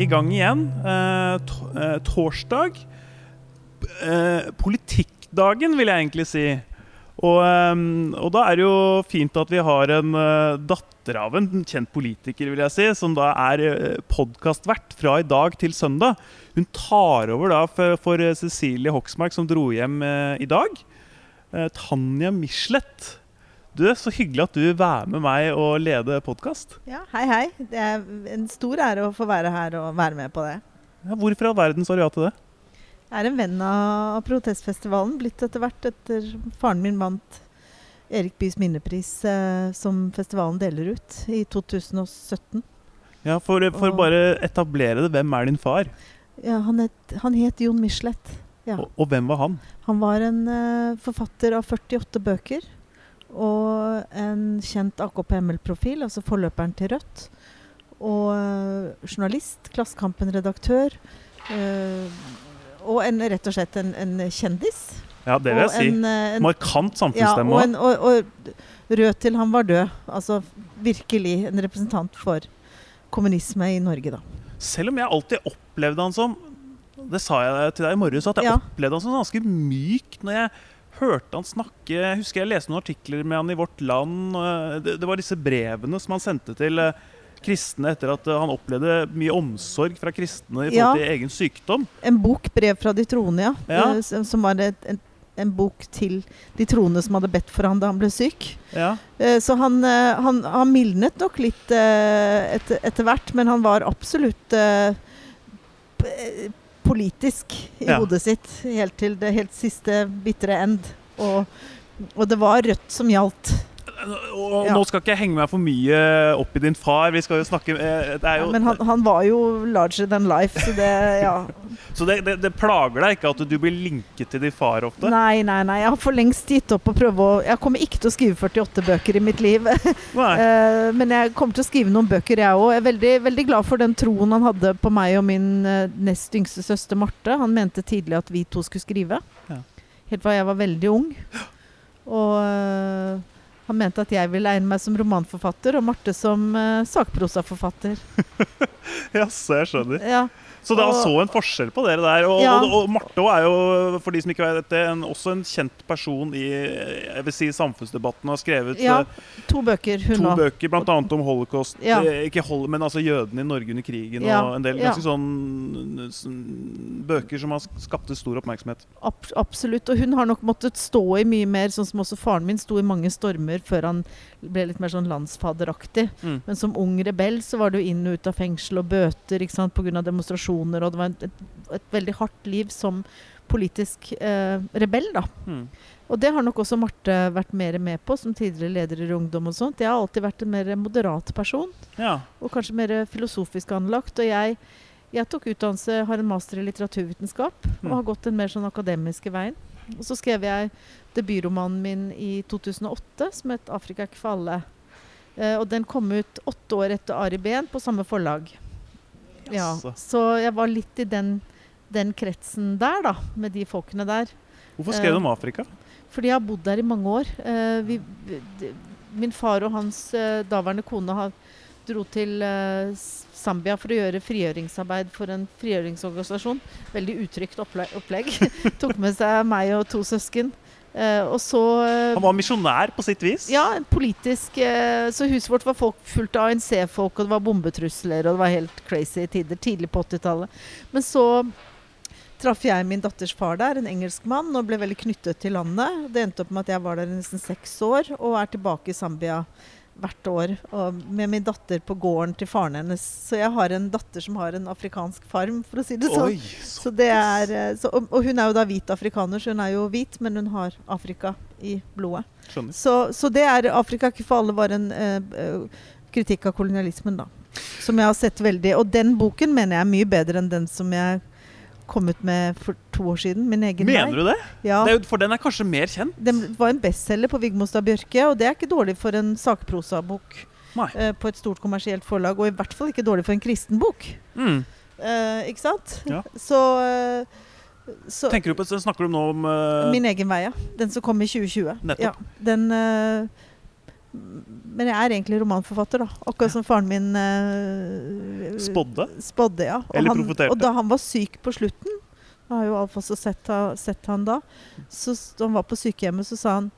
i gang igjen. Eh, eh, torsdag. Eh, politikkdagen, vil jeg egentlig si. Og, og, da er det jo fint at vi har en datter av en kjent politiker, vil jeg si, som da er podkastvert fra i dag til søndag. Hun tar over da for, for Cecilie Hoksmark, som dro hjem i dag. Tanja Michelet. Du, Så hyggelig at du vil være med meg og lede podkast. Ja, hei, hei. Det er en stor ære å få være her og være med på det. Ja, hvorfor i all verden sa du ja til det? Jeg er en venn av protestfestivalen, blitt etter hvert etter faren min vant Erik Byes minnepris, eh, som festivalen deler ut, i 2017. Ja, For, for å bare etablere det, hvem er din far? Ja, Han het, han het Jon Michelet. Ja. Og, og, hvem var han? Han var en eh, forfatter av 48 bøker og en kjent AKP-ML-profil, altså forløperen til Rødt. Og uh, journalist, Klassekampen-redaktør. Uh, og en, rett og slett en, en kjendis. Ja, det vil jeg si. En, eh, en, Markant samfunnsstemme. Ja, og, og, og, rød til han var død. Altså virkelig en representant for kommunisme i Norge, da. Selv om jeg alltid opplevde han som Det sa jeg til deg i morges, at jeg ja. opplevde han som ganske myk når jeg hørte han snakke Jeg husker jeg leste noen artikler med han i Vårt Land. Det, det var disse brevene som han sendte til eh, kristne etter at eh, han opplevde mye omsorg fra kristne i forhold ja. til egen sykdom. En bok, 'Brev fra de troende', ja. ja. Eh, som var et, en, en, bok til de troende som hadde bedt for han da han ble syk. Ja. Så han, han, han mildnet nok litt etter, etter, hvert, men han var absolutt politisk i ja. hodet sitt helt til det helt siste bitre end. Og, og det var Rødt som gjaldt. Og ja. Nå skal ikke jeg henge meg for mye opp i din far. Vi skal jo snakke eh, jo, Men han, han, var jo larger than life, så det Ja. så det, det, det, plager deg ikke at du blir linket til din far ofte? Nei, nei, nei. Jeg har for lengst gitt opp å prøve å Jeg kommer ikke til å skrive 48 bøker i mitt liv. uh, men jeg kommer til å skrive noen bøker, jeg òg. Jeg er veldig, veldig, glad for den troen han hadde på meg og min uh, nest yngste søster Marte. Han mente tidlig at vi to skulle skrive. Ja. Helt fra jeg var veldig ung. Og han mente at jeg ville egne meg som romanforfatter, og Marte som uh, sakprosaforfatter. Jaså, jeg skjønner. Ja. Så da så en forskjell på dere der. Og, ja. og, og Marte er jo for de som ikke vet dette, en, også en kjent person i jeg vil si, samfunnsdebatten. Har skrevet ja, to bøker, hun to bøker, Blant annet om holocaust. Ja. Eh, ikke hold, men altså jødene i Norge under krigen. Og en del ganske sånn, sånn bøker som har skapt stor oppmerksomhet. Ab absolutt. Og hun har nok måttet stå i mye mer, sånn som også faren min sto i mange stormer før han ble litt mer sånn landsfaderaktig. Mm. Men som ung rebell så var du inn og ut av fengsel og bøter ikke sant, pga. demonstrasjoner. Og det var et, et, veldig hardt liv som politisk eh, rebell, da. Mm. Og det har nok også Marte vært mer med på, som tidligere leder i Ungdom og sånt. Jeg har alltid vært en mer moderat person. Ja. Og kanskje mer filosofisk anlagt. Og jeg, jeg tok utdannelse, har en master i litteraturvitenskap, mm. og har gått den mer sånn akademiske veien. Og så skrev jeg debutromanen min i 2008 som het 'Afrika er ikke for alle'. Eh, og den kom ut åtte år etter Ari Behn på samme forlag. Ja, så jeg var litt i den, den, kretsen der, da, med de folkene der. Hvorfor skrev du om eh, Afrika? Fordi jeg har bodd der i mange år. Eh, vi, min far og hans eh, daværende kone har, dro til uh, Zambia for å gjøre frigjøringsarbeid for en frigjøringsorganisasjon. Veldig utrygt opplegg. Tok med seg meg og to søsken. Uh, og så uh, Han var misjonær på sitt vis? Ja, politisk. Så huset vårt var folk, fullt av ANC-folk, og det var bombetrusler, og det var helt crazy tider. Tidlig på 80-tallet. Men så traff jeg min datters far der, en engelskmann, og ble veldig knyttet til landet. Det endte opp med at jeg var der i nesten seks år, og er tilbake i Zambia hvert år med min datter på gården til faren hennes. Så jeg har en datter som har en afrikansk farm, for å si det sånn. Oi, så det er, eh, så, og, og, hun er jo da hvit afrikaner, så hun er jo hvit, men hun har Afrika i blodet. Så, så, det er Afrika ikke for alle var en uh, kritikk av kolonialismen, da. Som jeg har sett veldig. Og den boken mener jeg er mye bedre enn den som jeg kom ut med for to år siden. Min egen Mener du det? Ja. det for den er kanskje mer kjent? Den var en bestselger på Vigmostad Bjørke, og det er ikke dårlig for en sakprosabok uh, på et stort kommersielt forlag. Og i hvert fall ikke dårlig for en kristen bok. Mm. Uh, ikke sant? Ja. Så, uh, så, Tenker du på, Snakker du nå om Min egen vei, ja. Den som kom i 2020. Nettopp. Ja, den Men jeg er egentlig romanforfatter, da. Akkurat som faren min eh, Spådde? spådde. Ja. Og, Eller han, profeterte. og da han var syk på slutten Jeg har jo Alf også sett, sett han da. Så da han var på sykehjemmet, så sa han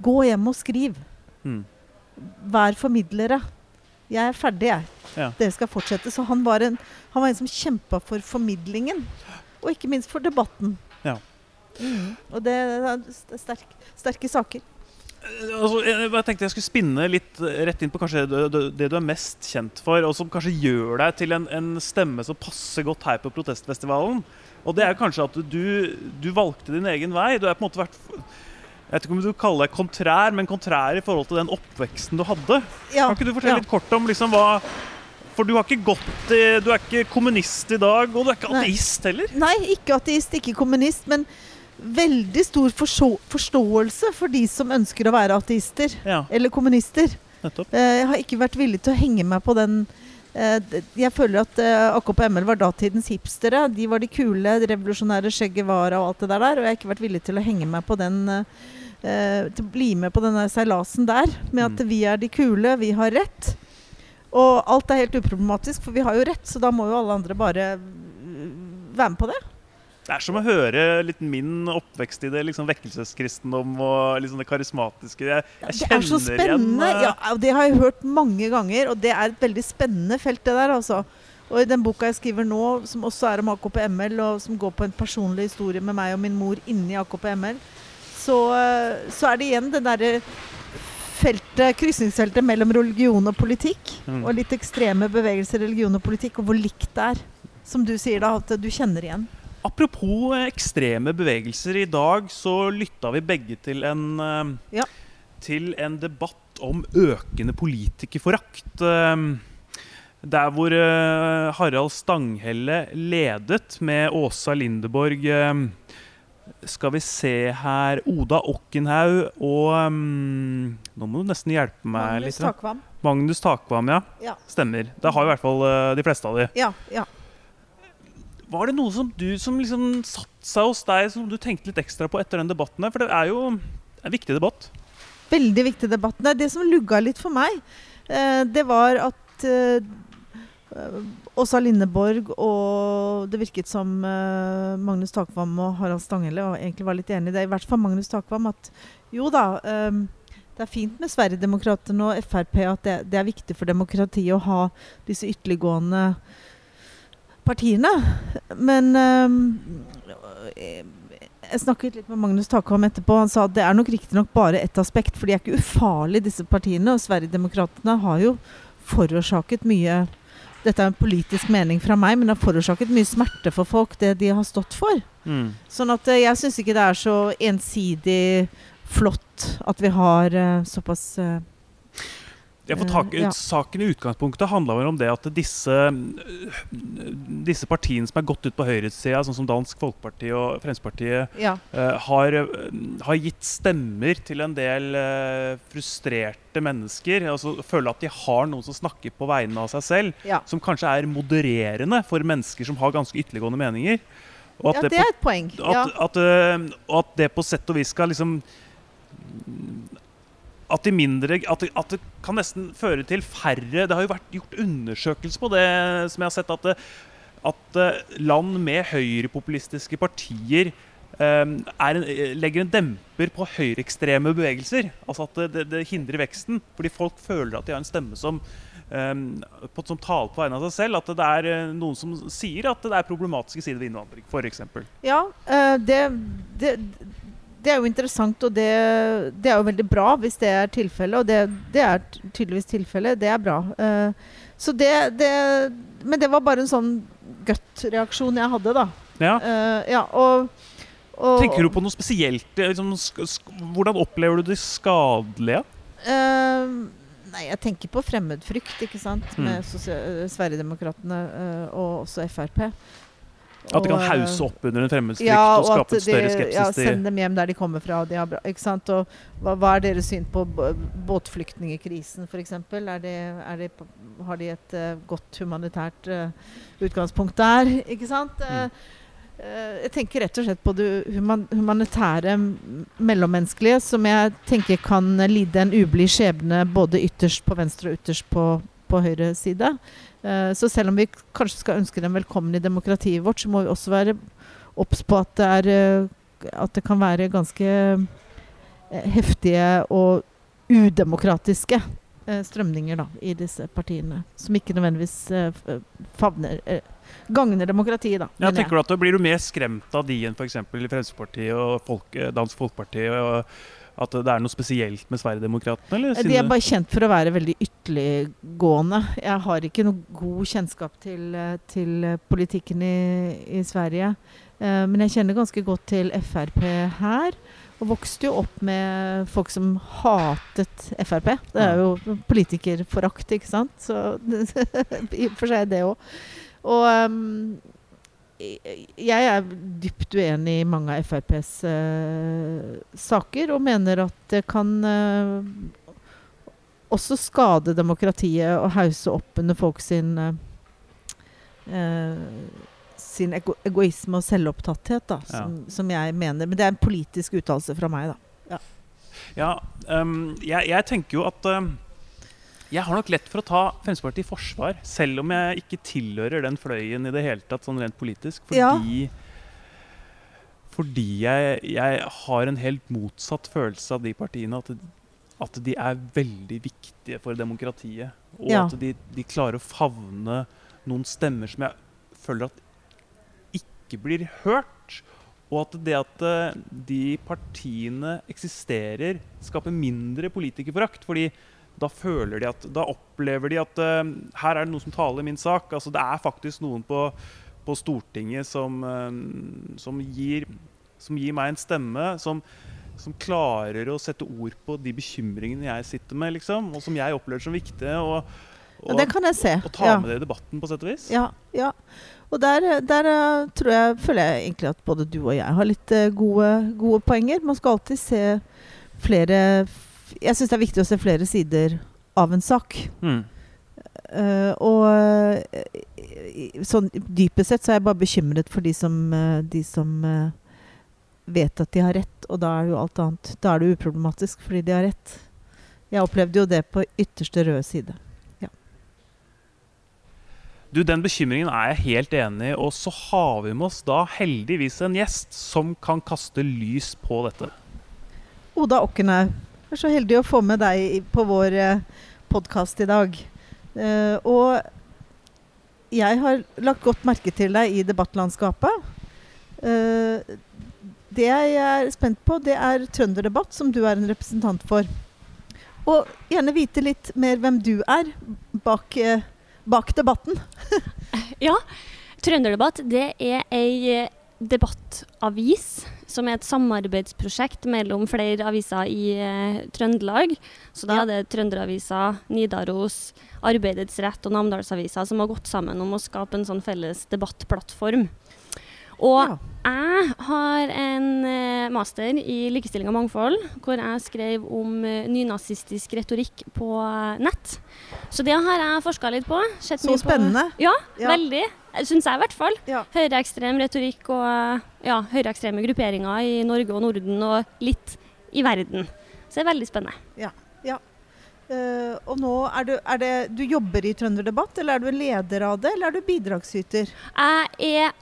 Gå hjem og skriv. Mm. Vær formidlere. Jeg er ferdig, jeg. Ja. Dere skal fortsette. Så han var en, han var en som kjempa for formidlingen. Og ikke minst for debatten. Ja. Mm. Og det er sterk, sterke saker. Altså, jeg bare tenkte jeg skulle spinne litt eh, rett inn på kanskje det, det, det du er mest kjent for, og som kanskje gjør deg til en, en stemme som passer godt her på protestfestivalen. Og det er kanskje at du, du valgte din egen vei. Du er på en måte vært Jeg vet ikke om du kaller deg kontrær, men kontrær i forhold til den oppveksten du hadde. Ja, Kan ikke du fortelle ja. litt kort om liksom hva For du har ikke gått i, Du er ikke kommunist i dag, og du er ikke ateist heller. Nei, ikke ateist, ikke kommunist, men veldig stor forståelse for de som ønsker å være ateister Ja, eller kommunister. nettopp. Eh, Jeg har ikke vært villig til å henge meg på den eh, Jeg føler at eh, AKP-ML var datidens hipstere. De var de kule, de revolusjonære skjegget Guevara og alt det der. Og jeg har ikke vært villig til å henge meg på den Til å bli med på denne seilasen der. Med at Mm. vi er de kule, vi har rett. Og alt er helt uproblematisk, for vi har jo rett, så da må jo alle andre bare være med på det. Det er som å høre litt min oppvekst i det liksom vekkelseskristendom og liksom det karismatiske. Jeg, jeg det er så spennende. igjen eh, Ja, det har jeg hørt mange ganger, og det er et veldig spennende felt, det der, altså. Og i den boka jeg skriver nå, som også er om AKP-ML, og som går på en personlig historie med meg og min mor inni AKP-ML, så, øh, så er det igjen det derre feltet, krysningsfeltet mellom religion og politikk. Mm. Og litt ekstreme bevegelser, religion og politikk, og hvor likt det er. Som du sier, da, at du kjenner igjen. Apropos eh, ekstreme bevegelser. I dag så lytta vi begge til en, eh, Ja. til en debatt om økende politikerforakt. Eh, Der hvor Harald Stanghelle ledet med Åsa Lindeborg Skal vi se her Oda Okkenhaug og mm, Nå må du nesten hjelpe meg Magnus litt. Takvam. Magnus Takvam, ja. Ja. Stemmer. Det har i hvert fall de fleste av de. Ja, ja. Var det noe som du som liksom satte seg hos deg, som du tenkte litt ekstra på etter den debatten? For det er jo en viktig debatt. Veldig viktig debatt. Nei, det som lugga litt for meg, eh, det var at eh, Åsa Lindeborg og det virket som eh, Magnus Takvam og Harald Stanghelle og egentlig var litt enig i det, i hvert fall Magnus Takvam, at jo da eh, det er fint med Sverigedemokraterna og Frp at det, det er viktig for demokratiet å ha disse ytterliggående partiene. Men eh, jeg snakket litt med Magnus Takvam etterpå. Han sa at det er nok riktignok bare ett aspekt, for de er ikke ufarlige, disse partiene. Og Sverigedemokraterna har jo forårsaket mye Dette er en politisk mening fra meg, men har forårsaket mye smerte for folk, det de har stått for. Mm. Sånn at eh, jeg syns ikke det er så ensidig flott at vi har eh, såpass eh, tak, Eh, ja. Saken i utgangspunktet handla vel om det at disse, disse partiene som er gått ut på høyresida, sånn som Dansk Folkeparti og Fremskrittspartiet, Ja. uh, har, eh, har gitt stemmer til en del uh, frustrerte mennesker. Altså Føler at de har noen som snakker på vegne av seg selv, ja. som kanskje er modererende for mennesker som har ganske ytterliggående meninger. Og ja, det er et poeng. at, Ja. at, uh, at det på sett og vis skal liksom at, de mindre, at, at det kan nesten føre til færre Det har jo vært gjort undersøkelser på det, som jeg har sett, at, at øh, land med høyrepopulistiske partier er en, øh, legger en demper på høyreekstreme bevegelser. Altså at det, det, hindrer veksten. Fordi folk føler at de har en stemme som um, som taler på vegne av seg selv. At det er noen som sier at det er problematiske sider ved innvandring, f.eks. Ja, eh, det, det, det er jo interessant, og det, det er jo veldig bra hvis det er tilfellet. Og det, det er tydeligvis tilfellet. Det er bra. Uh, så det, det Men det var bare en sånn gut-reaksjon jeg hadde, da. Ja. Uh, ja, og, og Tenker du på noe spesielt? eh, Liksom, hvordan opplever du det skadelige? Uh, nei, jeg tenker på fremmedfrykt, ikke sant. Mm. Med Sverigedemokraterna og også Frp. At det kan eh, hause opp under en fremmedfrykt Ja, og og skape en større skepsis ja, Send dem hjem der de kommer fra. De har bra? Og hva, hva er deres syn på båtflyktningekrisen, f.eks.? Er det, er det, har de et uh, godt humanitært uh, utgangspunkt der? Ikke sant? Mm. Eh, jeg tenker rett og slett på det humanitære, mellommenneskelige, som jeg tenker kan lide en ublid skjebne både ytterst på venstre og ytterst på, på høyre side. Eh, så selv om vi kanskje skal ønske dem velkommen i demokratiet vårt, så må vi også være obs på at det, er, eh, at det kan være ganske heftige og udemokratiske strømninger da, i disse partiene. Som ikke nødvendigvis favner gagner demokratiet, da. Ja, tenker du at Blir du mer skremt av de enn f.eks. Fremskrittspartiet og folk, eh, Dansk Folkeparti? og at det er noe spesielt med Sverigedemokraterna? De er bare kjent for å være veldig ytterliggående. Jeg har ikke noe god kjennskap til, eh, til politikken i, i Sverige. Uh, men jeg kjenner ganske godt til Frp her. Og vokste jo opp med folk som hatet Frp. Det er jo politikerforakt, ikke sant? Så i og for seg det òg. Og um, jeg er dypt uenig i mange av FrPs uh, saker, og mener at det kan uh, også skade demokratiet og hause opp under folk sin uh, sin ego egoisme og selvopptatthet, da, som, ja. som, jeg mener. Men det er en politisk uttalelse fra meg, da. Ja, ja um, jeg, jeg, tenker jo at jeg har nok lett for å ta Fremskrittspartiet i forsvar, selv om jeg ikke tilhører den fløyen i det hele tatt, sånn rent politisk. Fordi, ja. fordi jeg, jeg, har en helt motsatt følelse av de partiene. At, at de er veldig viktige for demokratiet. Og ja. at de, de, klarer å favne noen stemmer som jeg føler at ikke blir hørt. Og at det at eh, de partiene eksisterer, skaper mindre politikerforakt. fordi da føler de at Da opplever de at uh, her er det noe som taler min sak. Altså, det er faktisk noen på, på Stortinget som, uh, som, gir, som, gir, meg en stemme. Som, som, klarer å sette ord på de bekymringene jeg sitter med, liksom, og som jeg opplever som viktige. Og, og, ja, det kan jeg se. Og ta ja. med det i debatten, på sett og vis. Ja, ja. Og der, der uh, tror jeg, føler jeg egentlig at både du og jeg har litt gode, gode poenger. Man skal alltid se flere jeg syns det er viktig å se flere sider av en sak. Mm. Uh, og uh, sånn dypest sett så er jeg bare bekymret for de som, uh, de som vet at de har rett, og da er det jo alt annet. Da er det uproblematisk fordi de har rett. Jeg opplevde jo det på ytterste røde side. Ja. Du, Den bekymringen er jeg helt enig i. Og så har vi med oss da heldigvis en gjest som kan kaste lys på dette. Oda Okkenhaug. Jeg er så heldig å få med deg på vår eh, podkast i dag. Uh, og jeg har lagt godt merke til deg i debattlandskapet. Uh, det jeg er spent på, det er Trønderdebatt, som du er en representant for. Og gjerne vite litt mer hvem du er bak, bak debatten. ja. Trønderdebatt det er ei debattavis som er et samarbeidsprosjekt mellom flere aviser i eh, Trøndelag. Så da ja. er det Trønderavisa, Nidaros, Arbeidets Rett og Namdalsavisa som har gått sammen om å skape en sånn felles debattplattform. Og ja. jeg har en uh, master i likestilling og mangfold, hvor jeg skrev om uh, nynazistisk retorikk på uh, nett. Så det har jeg forska litt på. Så spennende. På. Ja, ja, veldig. Syns jeg i hvert fall. Ja. Høyreekstrem retorikk og ja, høyreekstreme grupperinger i Norge og Norden, og litt i verden. Så det er veldig spennende. Ja, ja. Uh, og nå er du, er det, du jobber i Trønderdebatt, eller er du leder av det, eller er du bidragsyter? Jeg er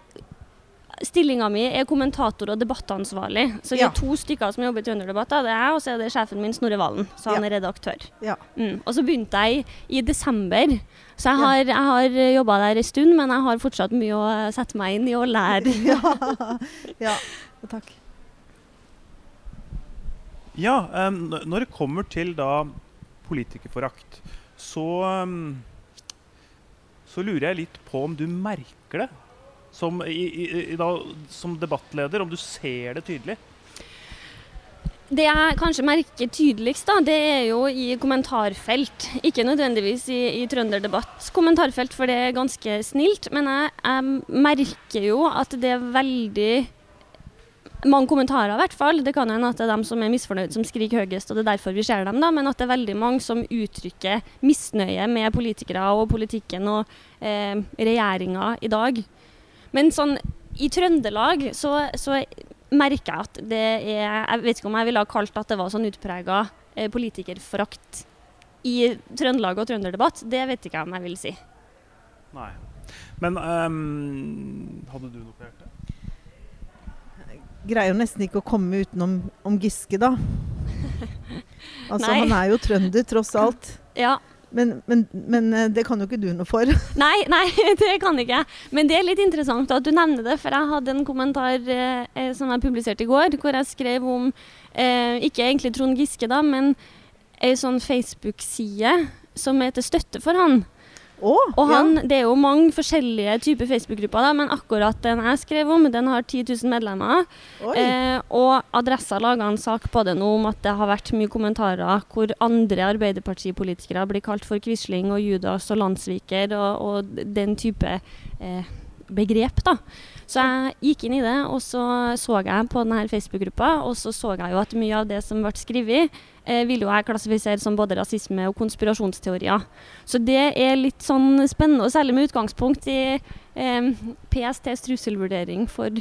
Stillinga mi er kommentator og debattansvarlig. Så vi ja. er to stykker som jobber i Trønderdebatt. Det er jeg, og så er det sjefen min Snorre Valen. Så han ja. er redaktør. Ja. Mm. Og så begynte jeg i, desember. Så jeg har, ja. har jobba der en stund, men jeg har fortsatt mye å sette meg inn i og lære. ja. takk. Ja, um, når det kommer til da politikerforakt, så um, så lurer jeg litt på om du merker det som, i, i, da, som debattleder, om du ser det tydelig? Det jeg kanskje merker tydeligst, da, det er jo i kommentarfelt. Ikke nødvendigvis i, i Trønderdebatts kommentarfelt, for det er ganske snilt. Men jeg, jeg merker jo at det er veldig mange kommentarer, i hvert fall. Det kan hende at det er dem som er misfornøyd, som skriker høyest, og det er derfor vi ser dem, da. Men at det er veldig mange som uttrykker misnøye med politikere og politikken og eh, regjeringa i dag. Men sånn I Trøndelag så, så, merker jeg at det er Jeg vet ikke om jeg ville ha kalt at det var sånn utprega eh, politikerforakt i Trøndelag og trønderdebatt. Det vet ikke jeg om jeg vil si. Nei. Men um, hadde du noe på hjertet? Greier jo nesten ikke å komme utenom om Giske, da. altså, han er jo trønder, tross alt. Ja, men, men, men, eh, det kan jo ikke du noe for. Nei, nei, det kan ikke jeg. Men det er litt interessant at du nevner det, for jeg hadde en kommentar eh, eh som jeg publiserte i går, hvor jeg skrev om eh, ikke egentlig Trond Giske, da, men ei sånn Facebook-side som heter støtte for han. Oh, og han, ja. Det er jo mange forskjellige typer Facebook-grupper, men akkurat den jeg skrev om, den har 10 000 medlemmer. Eh, og Adressa laga en sak på det nå om at det har vært mye kommentarer hvor andre Arbeiderpartipolitikere blir kalt for Quisling og Judas og landssviker og, og den type eh, begrep. da. Så jeg gikk inn i det, og så så jeg på denne Facebook-gruppa, og så så jeg jo at mye av det som ble skrevet, eh, ville jo jeg klassifisere som både rasisme og konspirasjonsteorier. Så det er litt sånn spennende, og særlig med utgangspunkt i eh, PSTs trusselvurdering for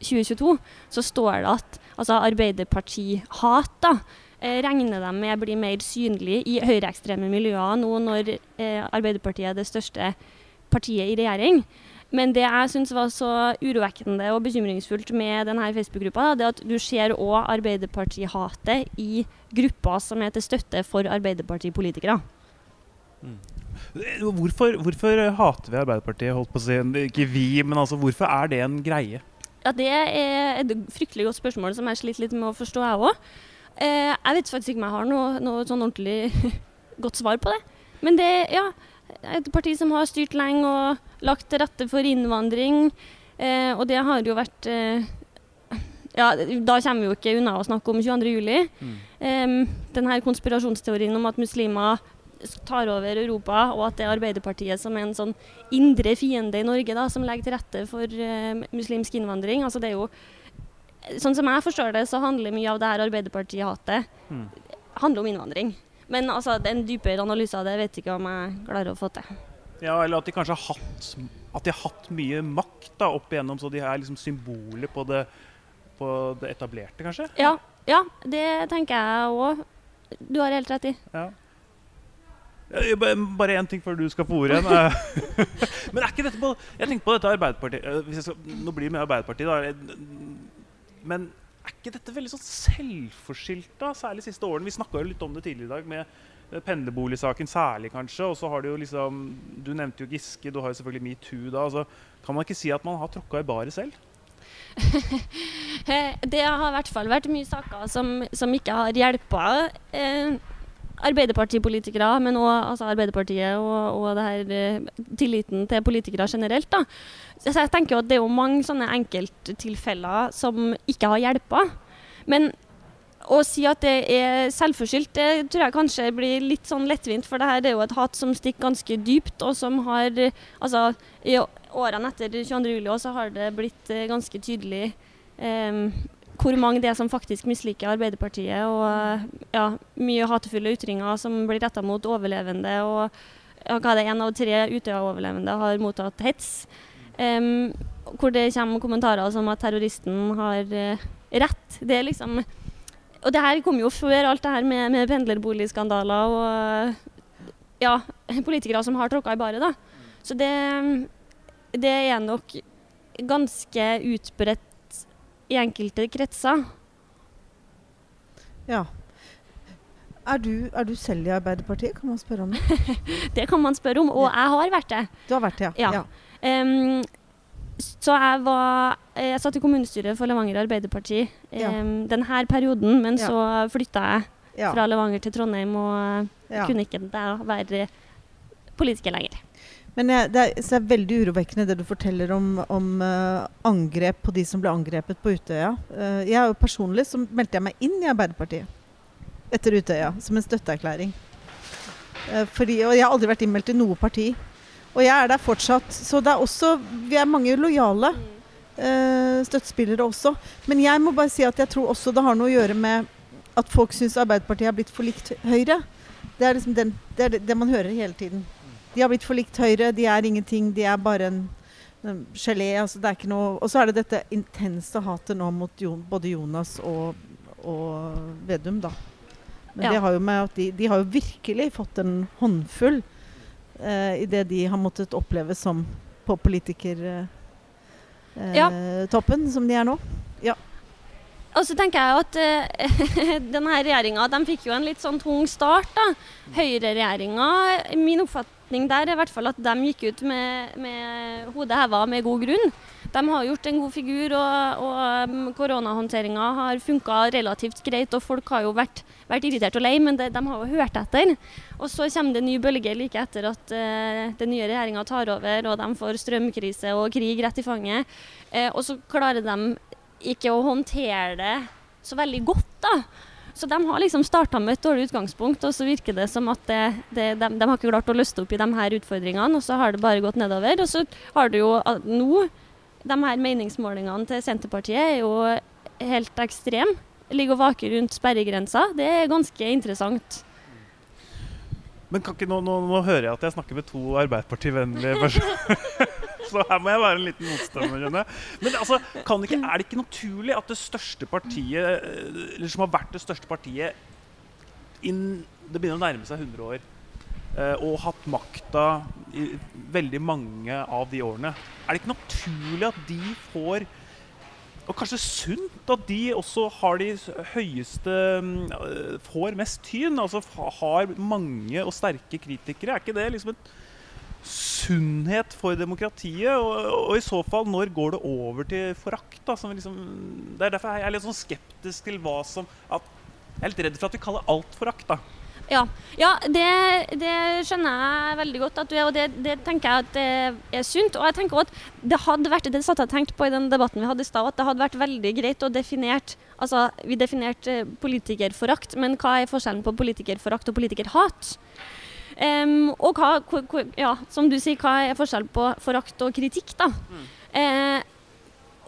2022, så står det at altså Arbeiderparti-hat da, eh, regner de med blir mer synlig i høyreekstreme miljøer nå når eh, Arbeiderpartiet er det største partiet i regjering. Men det jeg syns var så urovekkende og bekymringsfullt med denne Facebook-gruppa, det at du ser òg Arbeiderparti-hatet i grupper som er til støtte for Arbeiderpartipolitikere. Mm. Hvorfor, hvorfor, hater vi Arbeiderpartiet? holdt på å si, Ikke vi, men altså, hvorfor er det en greie? Ja, Det er et fryktelig godt spørsmål som jeg sliter litt med å forstå, jeg òg. Eh, jeg vet faktisk ikke om jeg har noe, noe sånn ordentlig godt svar på det. Men det, ja, et parti som har styrt lenge og lagt til rette for innvandring. Eh, og det har jo vært eh, ja, Da kommer vi jo ikke unna å snakke om 22.07. Mm. Eh, denne konspirasjonsteorien om at muslimer tar over Europa, og at det er Arbeiderpartiet som er en sånn indre fiende i Norge da, som legger til rette for eh, muslimsk innvandring. Altså det er jo, Sånn som jeg forstår det, så handler mye av det her Arbeiderpartiet-hatet mm. handler om innvandring. Men altså, en dypere analyse av det vet ikke om jeg klarer å få til. Ja, Eller at de kanskje har hatt, har hatt mye makt da, opp igjennom, så de er liksom symboler på det, på det etablerte, kanskje? Ja, ja, det tenker jeg òg. Du har helt rett i. Ja. Bare én ting før du skal få ordet igjen. Men er ikke dette på Jeg tenker på dette Arbeiderpartiet skal, Nå blir det med Arbeiderpartiet, da. Men er ikke dette veldig sånn selvforskyldt? Særlig siste årene. Vi snakka litt om det tidligere i dag, med pendlerboligsaken særlig, kanskje. Og så har du jo liksom Du nevnte jo Giske, du har jo selvfølgelig metoo da. Altså, kan man ikke si at man har tråkka i baret selv? det har i hvert fall vært mye saker som, som ikke har hjelpa eh, Arbeiderpartipolitikere, men òg altså Arbeiderpartiet og, og her, eh, tilliten til politikere generelt. Da. Så jeg tenker jo at det er jo mange sånne enkelttilfeller som ikke har hjelpa. Men å si at det er selvforskyldt, det tror jeg kanskje blir litt sånn lettvint. For det her er jo et hat som stikker ganske dypt, og som har Altså, i årene etter 22.07. så har det blitt eh, ganske tydelig um, hvor mange det er som faktisk misliker Arbeiderpartiet. Og ja, mye hatefulle ytringer som blir retta mot overlevende. Og hva er det, én av tre Utøya-overlevende har mottatt hets. Um, hvor det kommer kommentarer som at terroristen har uh, rett. Det er liksom Og det her kom jo før alt det her med, med pendlerboligskandaler og ja, politikere som har tråkka i baret, da. Så det, det er nok ganske utbredt i enkelte kretser. Ja. Er du, er du, selv i Arbeiderpartiet? Kan man spørre om det? det kan man spørre om, og jeg har vært det. Du har vært det, ja. ja. ja. Um, så jeg var Jeg satt i kommunestyret for Levanger Arbeiderparti um, ja. denne perioden, men så flytta jeg fra Levanger til Trondheim og kunne ikke være politiker lenger. Men det, er, det, er, veldig urovekkende det du forteller om, om uh, angrep på de som ble angrepet på Utøya. Uh, jeg jo Personlig så meldte jeg meg inn i Arbeiderpartiet etter Utøya som en støtteerklæring. Uh, fordi, og jeg har aldri vært innmeldt i noe parti. Og jeg er der fortsatt. Så det er også Vi er mange lojale støttespillere også. Men jeg må bare si at jeg tror også det har noe å gjøre med at folk syns Arbeiderpartiet har blitt for likt Høyre. Det er liksom den, det, er det man hører hele tiden. De har blitt for likt Høyre. De er ingenting. De er bare en gelé. Altså det er ikke noe Og så er det dette intense hatet nå mot Jon, både Jonas og, og Vedum, da. Men Ja. det har jo med at de, de har jo virkelig fått en håndfull eh, i det de har måttet oppleve som på politikertoppen, eh, Ja. som de er nå. Og så tenker jeg at uh, denne regjeringa de fikk jo en litt sånn tung start. da. Høyreregjeringa, min oppfatning der er i hvert fall at de gikk ut med, med hodet heva med god grunn. De har gjort en god figur, og, og um, koronahåndteringa har funka relativt greit. Og folk har jo vært, vært irritert og lei, men det, de har jo hørt etter. Og så kommer det en ny bølge like etter at uh, den nye regjeringa tar over, og de får strømkrise og krig rett i fanget. Uh, og så klarer de ikke å håndtere det så veldig godt, da. Så de har liksom starta med et dårlig utgangspunkt, og så virker det som at det, det, de, de har ikke klart å løste opp i de her utfordringene, og så har det bare gått nedover. Og så har du jo nå De her meningsmålingene til Senterpartiet er jo helt ekstreme. Ligger og vaker rundt sperregrensa. Det er ganske interessant. Men kan ikke, nå, nå, nå hører jeg at jeg snakker med to Arbeiderparti-vennlige personer. Så her må jeg være en liten motstander. Men altså, kan ikke, er det ikke naturlig at det største partiet, eh, eller som har vært det største partiet inn, Det begynner å nærme seg 100 år. eh, Og hatt makta i veldig mange av de årene. Er det ikke naturlig at de får og kanskje sunt at de også har de høyeste øh, Får mest tyn. Altså har mange og sterke kritikere. Er ikke det liksom en sunnhet for demokratiet? Og, og i så fall, når går det over til forakt? Da, som liksom, det er derfor jeg er litt sånn skeptisk til hva som at, Jeg er litt redd for at vi kaller alt forakt. da. Ja, ja det, det skjønner jeg veldig godt, at du er, og det, det tenker jeg at det er sunt. Og jeg tenker også at det hadde vært, det satt jeg tenkt på i den debatten vi hadde i stad, at det hadde vært veldig greit å definere Altså, vi definerte politikerforakt, men hva er forskjellen på politikerforakt og politikerhat? Em, og hva, ja, som du sier, hva er forskjellen på forakt og kritikk, da? Eh,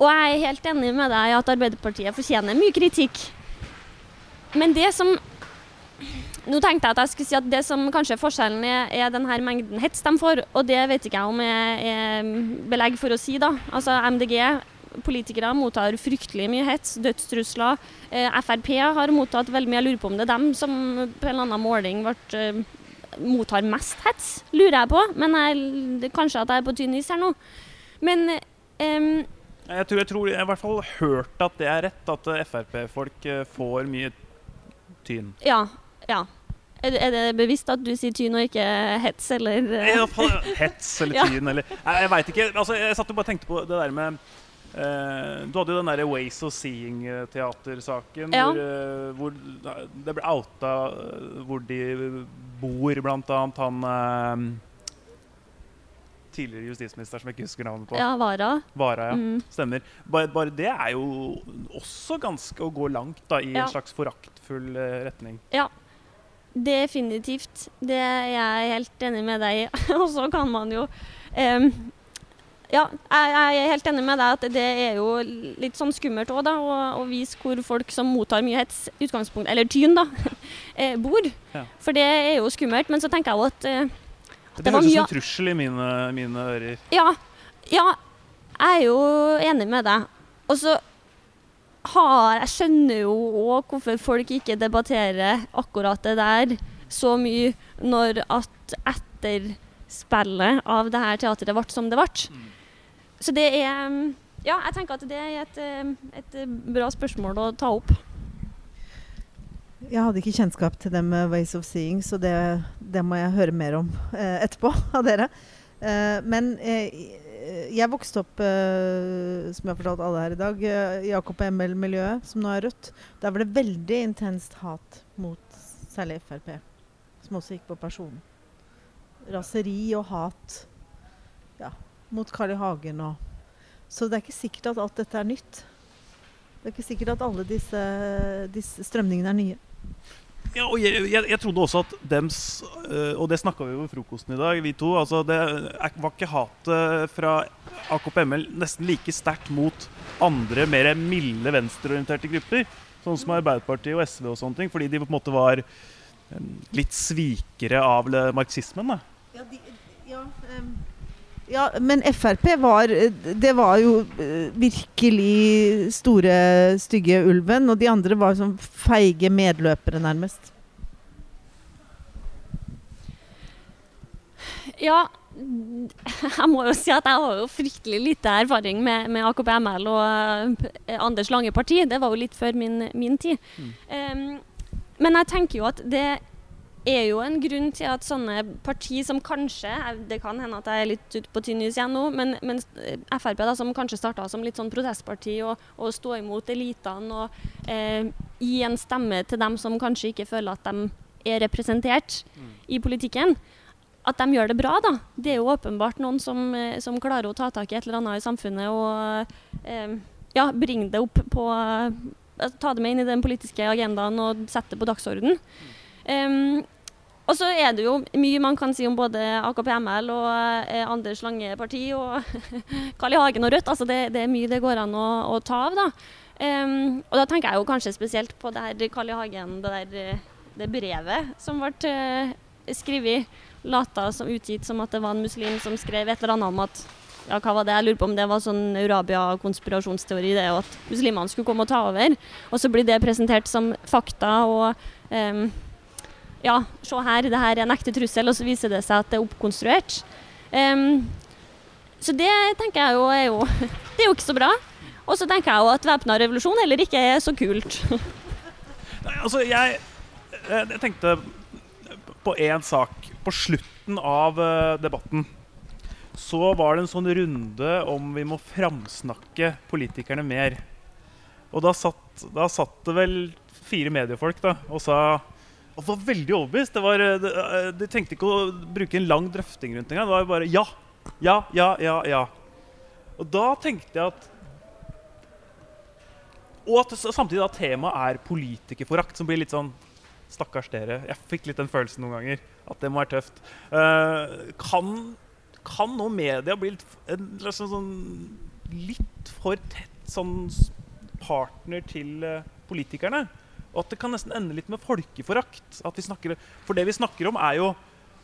og jeg er helt enig med deg i at Arbeiderpartiet fortjener mye kritikk. Men det som nå tenkte jeg at jeg skulle si at det som kanskje er forskjellen, er, er den her mengden hets de får. Og det vet ikke jeg om jeg er belegg for å si, da. Altså MDG, politikere, mottar fryktelig mye hets, dødstrusler. Eh, Frp har mottatt veldig mye. Jeg lurer på om det er dem som på en eller annen måling ble, eh, mottar mest hets, lurer jeg på. Men jeg, kanskje at jeg er på tynn is her nå. Men um, Jeg tror, jeg tror jeg har i hvert fall hørt at det er rett, at eh, Frp-folk eh, får mye tyn. ja. ja. Er, det- er det bevisst at du sier tyn og ikke hets, eller? hets eller Ja. tyn eller Jeg, jeg veit ikke. Altså, jeg satt og bare tenkte på det der med eh, Du hadde jo den der Ways of Seeing-teatersaken Ja. hvor, eh, hvor det ble outa eh, hvor de bor, blant annet han eh, tidligere justisminister som jeg ikke husker navnet på. Ja, Vara. Vara, ja. Mm. Stemmer. Bare, bare det er jo også ganske å gå langt da, i Ja. en slags foraktfull retning. Ja, definitivt. Det er jeg helt enig med deg i. Og så kan man jo em, Ja, jeg, er helt enig med deg at det er jo litt sånn skummelt òg, da, å, å vise hvor folk som mottar mye hets, utgangspunkt, eller tyn, da, eh, bor. Ja. For det er jo skummelt. Men så tenker jeg jo at eh, Det, Det høres ut som en trussel i mine, mine ører. Ja, ja, jeg er jo enig med deg. Og så har Jeg skjønner jo òg hvorfor folk ikke debatterer akkurat det der så mye når at etterspillet av det her teatret ble som det ble. Så det er um, Ja, jeg tenker at det er et, um, et bra spørsmål å ta opp. Jeg hadde ikke kjennskap til det med Ways of Seeing, så det, det må jeg høre mer om eh, etterpå av dere. Eh, men eh, jeg vokste opp, eh, som jeg har fortalt alle her i dag, eh, Jakob og ML-miljøet, som nå er rødt. Der var det veldig intenst hat mot særlig Frp, som også gikk på person. Raseri og hat ja, mot Carl I. Hagen og Så det er ikke sikkert at alt dette er nytt. Det er ikke sikkert at alle disse, disse strømningene er nye. Ja, og jeg, jeg, jeg trodde også at dems øh, Og det snakka vi jo ved frokosten i dag, vi to. Altså, det var ikke hatet fra AKP-ML nesten like sterkt mot andre, mer milde venstreorienterte grupper? Sånn som Arbeiderpartiet og SV og sånne ting. Fordi de på en måte var øh, litt svikere av marxismen. Da. Ja, de, ja, em, Ja, men Frp var Det var jo eh, virkelig store, stygge ulven. Og de andre var sånn feige medløpere, nærmest. Ja, jeg må jo si at jeg har jo fryktelig lite erfaring med, med AKP-ML og uh, Anders Lange parti. Det var jo litt før min, min tid. Mm. Um, men jeg tenker jo at det er jo en grunn til at sånne parti som kanskje Det kan hende at jeg er litt ute på tynn is igjen nå, men, men Frp, da, som kanskje starta som litt sånn protestparti og, og stå imot elitene og eh, gi en stemme til dem som kanskje ikke føler at de er representert mm. i politikken at de gjør det bra, da. Det er jo åpenbart noen som, eh, som klarer å ta tak i et eller annet i samfunnet og eh, ja, bringe det opp på eh, Ta det med inn i den politiske agendaen og sette det på dagsordenen. Um, og så er det jo mye man kan si om både AKP-ML og eh, Anders Lange parti og Carl I. Hagen og Rødt. Altså det, det, er mye det går an å, å ta av, da. Um, og da tenker jeg jo kanskje spesielt på det her Carl I. Hagen, det der det brevet som ble uh, skrevet lata som utgitt som at det var en muslim som skrev et eller annet om at ja, hva var det? Jeg lurer på om det var sånn Eurabia-konspirasjonsteori, det, at muslimene skulle komme og ta over. Og så blir det presentert som fakta og um, Ja, se her, det her er en ekte trussel, og så viser det seg at det er oppkonstruert. Um, så det tenker jeg jo er jo Det er jo ikke så bra. Og så tenker jeg jo at væpna revolusjon heller ikke er så kult. Nei, altså, jeg, eh, jeg tenkte på én sak på slutten av uh, debatten så var det en sånn runde om vi må framsnakke politikerne mer. Og da satt, da satt det vel fire mediefolk da, og sa og var veldig overbevist. Det var, eh, de, eh, de tenkte ikke å bruke en lang drøfting rundt engang. Det var bare ja, ja, ja, ja, ja. Og da tenkte jeg at Og at samtidig at temaet er politikerforakt, som blir litt sånn Stakkars dere. Jeg fikk litt den følelsen noen ganger. At det må være tøft. Uh, kan, kan nå media bli litt, en, liksom sånn, litt for tett sånn partner til uh, politikerne? Og at det kan nesten ende litt med folkeforakt. Snakker, for det vi snakker om, er jo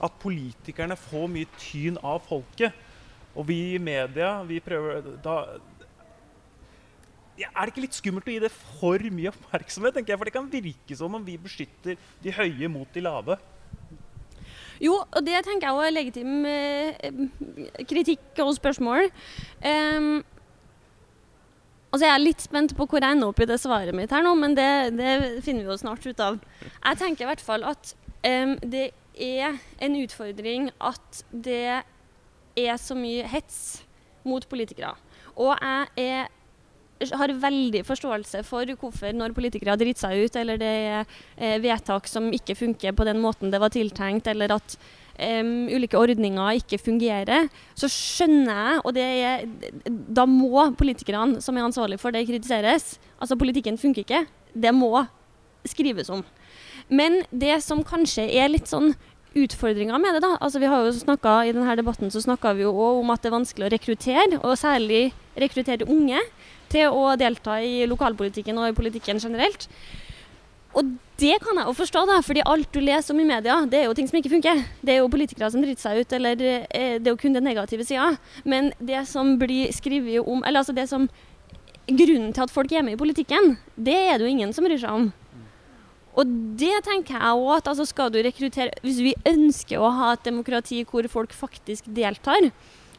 at politikerne får mye tyn av folket. Og vi i media vi prøver da, ja, Er det ikke litt skummelt å gi det for mye oppmerksomhet? tenker jeg, For det kan virke som om vi beskytter de høye mot de lave. Jo, og det tenker jeg òg er legitim eh, kritikk og spørsmål. Um, altså Jeg er litt spent på hvor jeg ender opp i det svaret mitt her nå, men det, det finner vi jo snart ut av. Jeg tenker i hvert fall at um, det er en utfordring at det er så mye hets mot politikere. Og jeg er har veldig forståelse for hvorfor når politikere dritt seg ut, eller det er eh, vedtak som ikke funker på den måten det var tiltenkt, eller at um, ulike ordninger ikke fungerer, så skjønner jeg, og er, da må politikerne som er ansvarlig for det, kritiseres. Altså politikken funker ikke. Det må skrives om. Men det som kanskje er litt sånn utfordringa med det, da altså vi har jo snakket, I denne debatten så snakka vi jo om at det er vanskelig å rekruttere, og særlig rekruttere unge til å delta i lokalpolitikken og i politikken generelt. Og det kan jeg jo forstå, da, fordi alt du leser om i media, det er jo ting som ikke funker. Det er jo politikere som driter seg ut, eller eh, det er jo kun den negative sida. Men det som blir skrevet om Eller altså det som Grunnen til at folk er med i politikken, det er det jo ingen som bryr seg om. Og det tenker jeg òg at altså skal du rekruttere Hvis vi ønsker å ha et demokrati hvor folk faktisk deltar,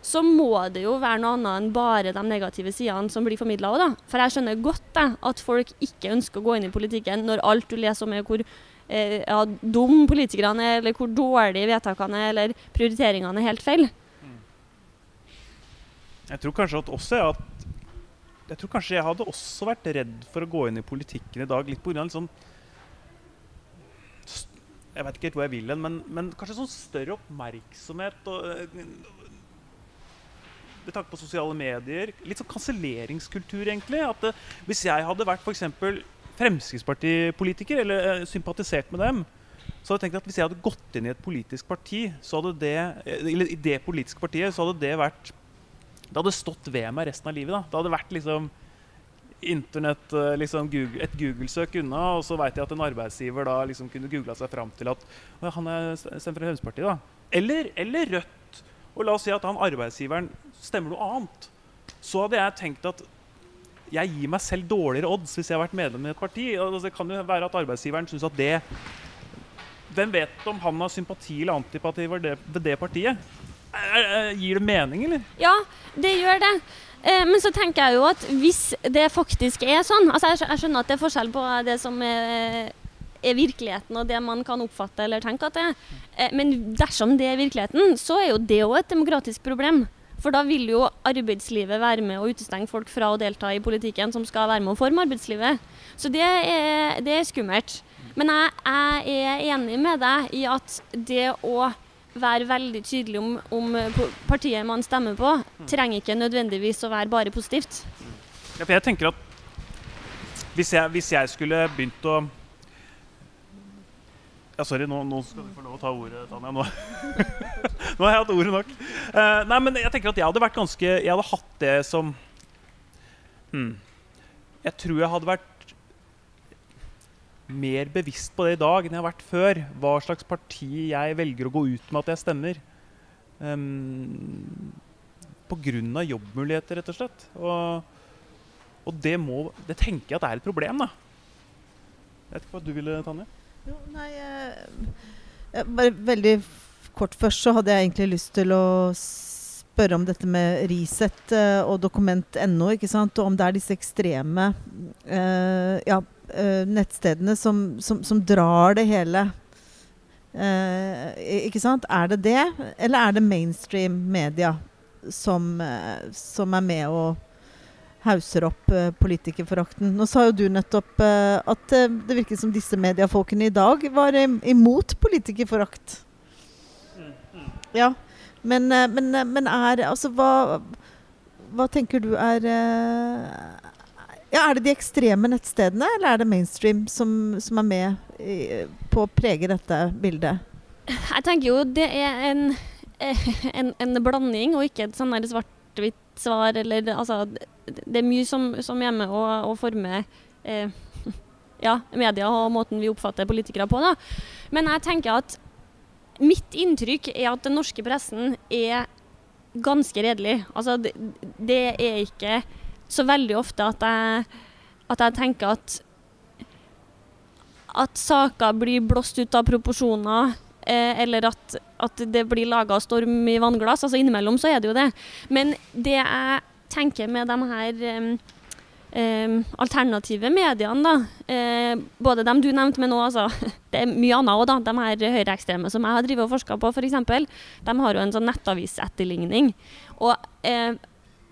så må det jo være noe annet enn bare de negative sidene som blir formidla òg, da. For jeg skjønner godt da, at folk ikke ønsker å gå inn i politikken når alt du leser om er hvor eh, ja, dum politikerne er, eller hvor dårlige vedtakene er, eller prioriteringene er helt feil. Jeg tror kanskje at også at jeg tror kanskje jeg hadde også vært redd for å gå inn i politikken i dag, litt pga. Litt sånn Jeg vet ikke helt hvor jeg vil hen, men, men, kanskje sånn større oppmerksomhet og med tanke på sosiale medier. Litt sånn kanselleringskultur, egentlig. At det, eh, hvis jeg hadde vært f.eks. Fremskrittspartipolitiker, eller uh, sympatisert med dem, så hadde jeg tenkt at hvis jeg hadde gått inn i et politisk parti, så hadde det, eh, eller i det politiske partiet, så hadde det vært Det hadde stått ved meg resten av livet. da. Det hadde vært liksom Internett, liksom Google, et Google-søk unna, og så veit jeg at en arbeidsgiver da liksom kunne googla seg fram til at han er stemt fra Fremskrittspartiet. da. Eller, eller Rødt og la oss si at han arbeidsgiveren stemmer noe annet, så hadde jeg tenkt at jeg gir meg selv dårligere odds hvis jeg har vært medlem i et parti. Altså, det kan jo være at arbeidsgiveren syns at det Hvem vet om han har sympati eller antipati ved det, ved det partiet? Gir det mening, eller? Ja, det gjør det. Eh, men så tenker jeg jo at hvis det faktisk er sånn altså Jeg skjønner at det er forskjell på det som er, er virkeligheten og det man kan oppfatte eller tenke at det er. Eh, men dersom det er virkeligheten, så er jo det òg et demokratisk problem. For da vil jo arbeidslivet være med å utestenge folk fra å delta i politikken som skal være med å forme arbeidslivet. Så det er, det er skummelt. Men jeg, jeg, er enig med deg i at det å være veldig tydelig om, om partiet man stemmer på, trenger ikke nødvendigvis å være bare positivt. Ja, for jeg tenker at hvis jeg, hvis jeg skulle begynt å ja, sorry, nå, nå, skal du få lov å ta ordet, Tanja. Nå, nå har jeg hatt ordet nok. Uh, nei, men jeg tenker at jeg hadde vært ganske Jeg hadde hatt det som hmm, Jeg tror jeg hadde vært mer bevisst på det i dag enn jeg har vært før. Hva slags parti jeg velger å gå ut med at jeg stemmer. Um, Pga. jobbmuligheter, rett og slett. Og, og det, må, det tenker jeg at er et problem. da. Jeg vet ikke hva du ville, Tanje? Jo, nei, eh, bare veldig kort først så hadde jeg egentlig lyst til å spørre om dette med Resett eh, og dokument.no. ikke sant? Og om det er disse ekstreme eh, ja, uh, nettstedene som, som, som, drar det hele. Uh, ikke sant? Er det det, eller er det mainstream media som, som er med og hauser opp politikerforakten? Nå sa jo du nettopp at det virket som disse mediefolkene i dag var imot politikerforakt. Ja, men, men, men er Altså, hva, hva tenker du er ja, Er det de ekstreme nettstedene, eller er det mainstream som, som er med i, på å prege dette bildet? Jeg tenker jo det er en, en, en blanding, og ikke et sånn svart-hvitt svar. Eller, altså, det er mye som, som er med å, å forme eh, ja, media og måten vi oppfatter politikere på. Da. Men jeg tenker at mitt inntrykk er at den norske pressen er ganske redelig. Altså, det, det er ikke så veldig ofte at jeg, at jeg tenker at at saker blir blåst ut av proporsjoner, eh, eller at, at, det blir laga storm i vannglass. Altså Innimellom så er det jo det. Men det jeg tenker med de her eh, alternative mediene, da, eh, både dem du nevnte, men òg altså, det er mye annet òg, de her høyreekstreme som jeg har drevet og forska på, f.eks., de har jo en sånn nettavisetterligning. Og eh,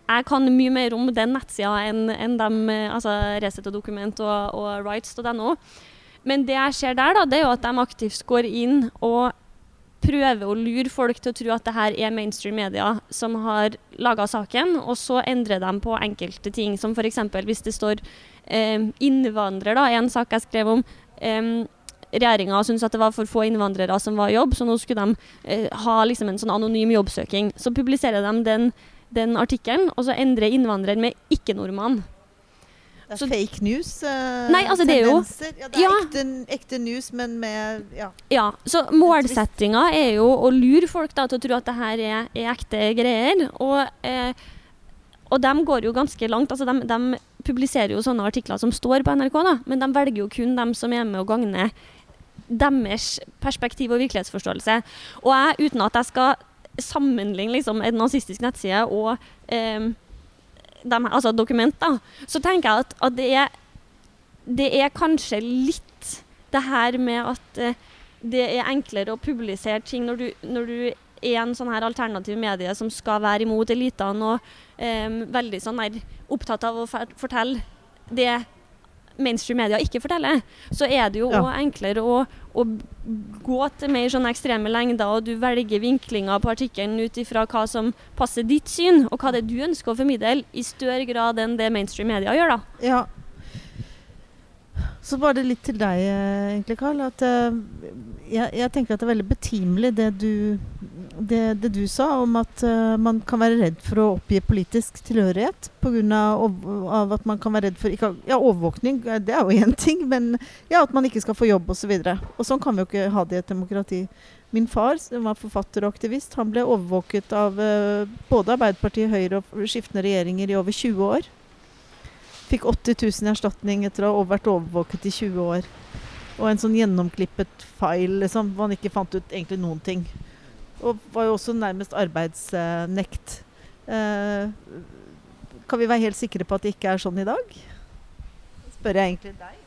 jeg kan mye mer om den nettsida enn en dem, eh, altså Resett og Dokument og, og Rights.no. Men det jeg ser der, da, det er jo at de aktivt går inn og prøver å lure folk til å tro at det her er mainstream media som har laga saken, og så endrer de på enkelte ting, som f.eks. hvis det står eh, innvandrer, da, en sak jeg skrev om. Eh, Regjeringa syntes at det var for få innvandrere som var i jobb, så nå skulle de eh, ha liksom en sånn anonym jobbsøking. Så publiserer de den den artikkelen, og så endrer innvandrer med ikke-nordmann. Det er fake news? Uh, nei, altså det er jo ja, Det er ja. ekte, ekte, news, men med ja. ja så målsettinga er jo å lure folk da, til å tro at det her er, er ekte greier. Og, eh, og de går jo ganske langt. altså de, de, publiserer jo sånne artikler som står på NRK, da, men de velger jo kun dem som er med å gagne deres perspektiv og virkelighetsforståelse. Og jeg, uten at jeg skal sammenligne liksom, en nazistisk nettside og eh, de, altså dokumenter, så tenker jeg at, at det, er, det, er, kanskje litt det her med at eh, det er enklere å publisere ting når du, når du er en sånn her alternativ medie som skal være imot elitene og eh, veldig sånn her opptatt av å fortelle det mainstream media ikke forteller, så er det jo ja. enklere å, å, gå til mer sånne ekstreme lengder, og du velger vinklinger på artikkelen ut ifra hva som passer ditt syn, og hva det er du ønsker å formidle, i større grad enn det mainstream media gjør. da. Ja. Så var det litt til deg, eh, egentlig, Karl. At uh, jeg, jeg, tenker at det er veldig betimelig det du, det, det du sa om at uh, man kan være redd for å oppgi politisk tilhørighet pga. Av at man kan være redd for Ja, overvåkning, det er jo én ting, men ja, at man ikke skal få jobb osv. Og, så og sånn kan vi jo ikke ha det i et demokrati. Min far, som var forfatter og aktivist, han ble overvåket av både Arbeiderpartiet, Høyre og skiftende regjeringer i over 20 år. Fikk 80 000 i erstatning etter å ha vært overvåket i 20 år. Og en sånn gjennomklippet file liksom, hvor han ikke fant ut egentlig noen ting. Og var jo også nærmest arbeidsnekt. Eh, kan vi være helt sikre på at det ikke er sånn i dag? Spør jeg egentlig deg.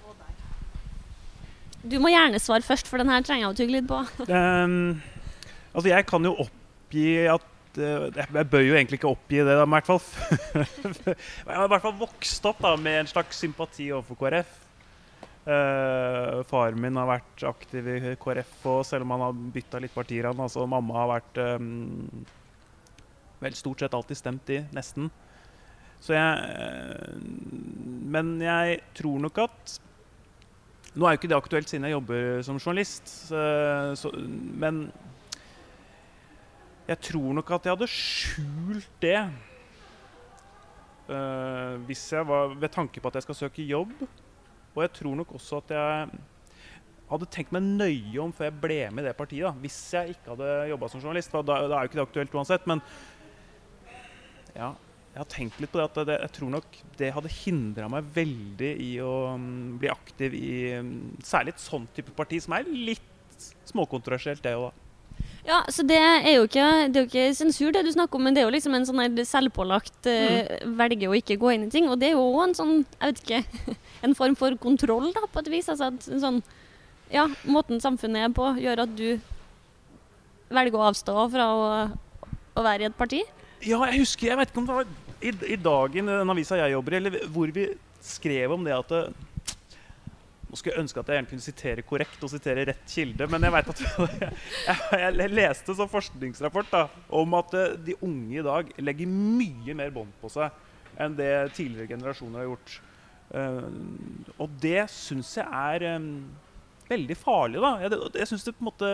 Du må gjerne svare først, for den her trenger jeg å tygge litt på. um, altså, jeg kan jo oppgi at Jeg bør jo egentlig ikke oppgi det, da, men i hvert fall Jeg har i hvert fall vokst opp da, med en slags sympati overfor KrF. Uh, faren min har vært aktiv i KrF, og selv om han har bytta litt partier han, altså Mamma har vært um, vel stort sett alltid stemt i, nesten. Så jeg uh, Men jeg tror nok at nå er jo ikke det aktuelt siden jeg jobber som journalist, uh, så, men jeg tror nok at jeg hadde skjult det uh, hvis jeg var ved tanke på at jeg skal søke jobb. Og jeg tror nok også at jeg hadde tenkt meg nøye om før jeg ble med i det partiet. Da, hvis jeg ikke hadde jobba som journalist. For da, da, er jo ikke det aktuelt uansett. Men ja, jeg har tenkt litt på det at det, jeg tror nok det hadde hindra meg veldig i å um, bli aktiv i um, særlig et sånt type parti, som er litt småkontroversielt, det òg, da. Ja, så det er, jo ikke, det er jo ikke sensur, det du snakker om, men det er jo liksom en sånn selvpålagt uh, mm. velge å ikke gå inn i ting. Og det er jo òg en sånn, jeg vet ikke, en form for kontroll, da, på et vis. Altså at sånn Ja, måten samfunnet er på, gjør at du velger å avstå fra å, å være i et parti. Ja, jeg husker Jeg vet ikke om det var i, i dagen den avisa jeg jobber i, eller hvor vi skrev om det at det, nå skulle jeg ønske at jeg gjerne kunne sitere korrekt og sitere rett kilde, men jeg vet at jeg, jeg, leste som forskningsrapport da, om at eh, de unge i dag legger mye mer bånd på seg enn det tidligere generasjoner har gjort. Uh, og det syns jeg er um, veldig farlig. da. Jeg, jeg synes det på en måte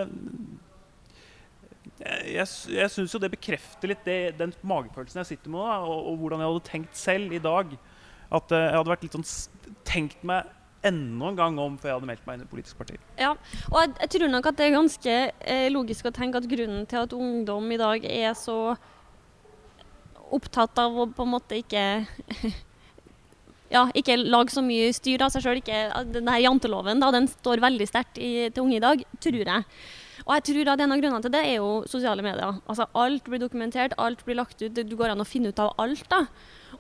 jeg, jeg syns jo det bekrefter litt det, den magefølelsen jeg sitter med, da, og, og, hvordan jeg hadde tenkt selv i dag. At jeg hadde vært litt sånn tenkt meg enda en gang om før jeg hadde meldt meg inn i et politisk parti. Ja, og jeg, jeg, tror nok at det er ganske eh, logisk å tenke at grunnen til at ungdom i dag er så opptatt av å på en måte ikke ja, ikke lage så mye styr av seg sjøl. Denne janteloven da, den står veldig sterkt til unge i dag, tror jeg. Og jeg tror at En av grunnene til det er jo sosiale medier. Altså Alt blir dokumentert, alt blir lagt ut. Du går an å finne ut av alt. da.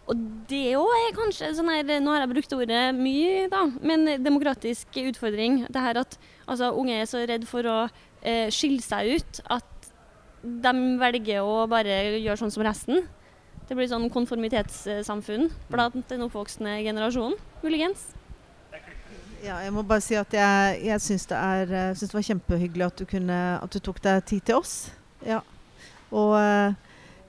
Og det òg er kanskje sånn her, Nå har jeg brukt ordet mye, da, men demokratisk utfordring. Det her at altså, unge er så redd for å eh, skille seg ut at de velger å bare gjøre sånn som resten. Det blir sånn konformitetssamfunn blant den oppvoksende generasjonen, muligens. Ja, jeg må bare si at jeg, jeg syns det, eh, det var kjempehyggelig at du, kunne, at du, tok deg tid til oss. Ja. Og uh,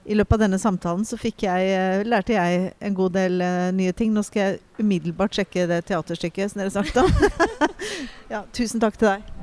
i løpet av denne samtalen så jeg, uh, lærte jeg en god del uh, nye ting. Nå skal jeg umiddelbart sjekke det teaterstykket som dere snakket om. ja, tusen takk til deg.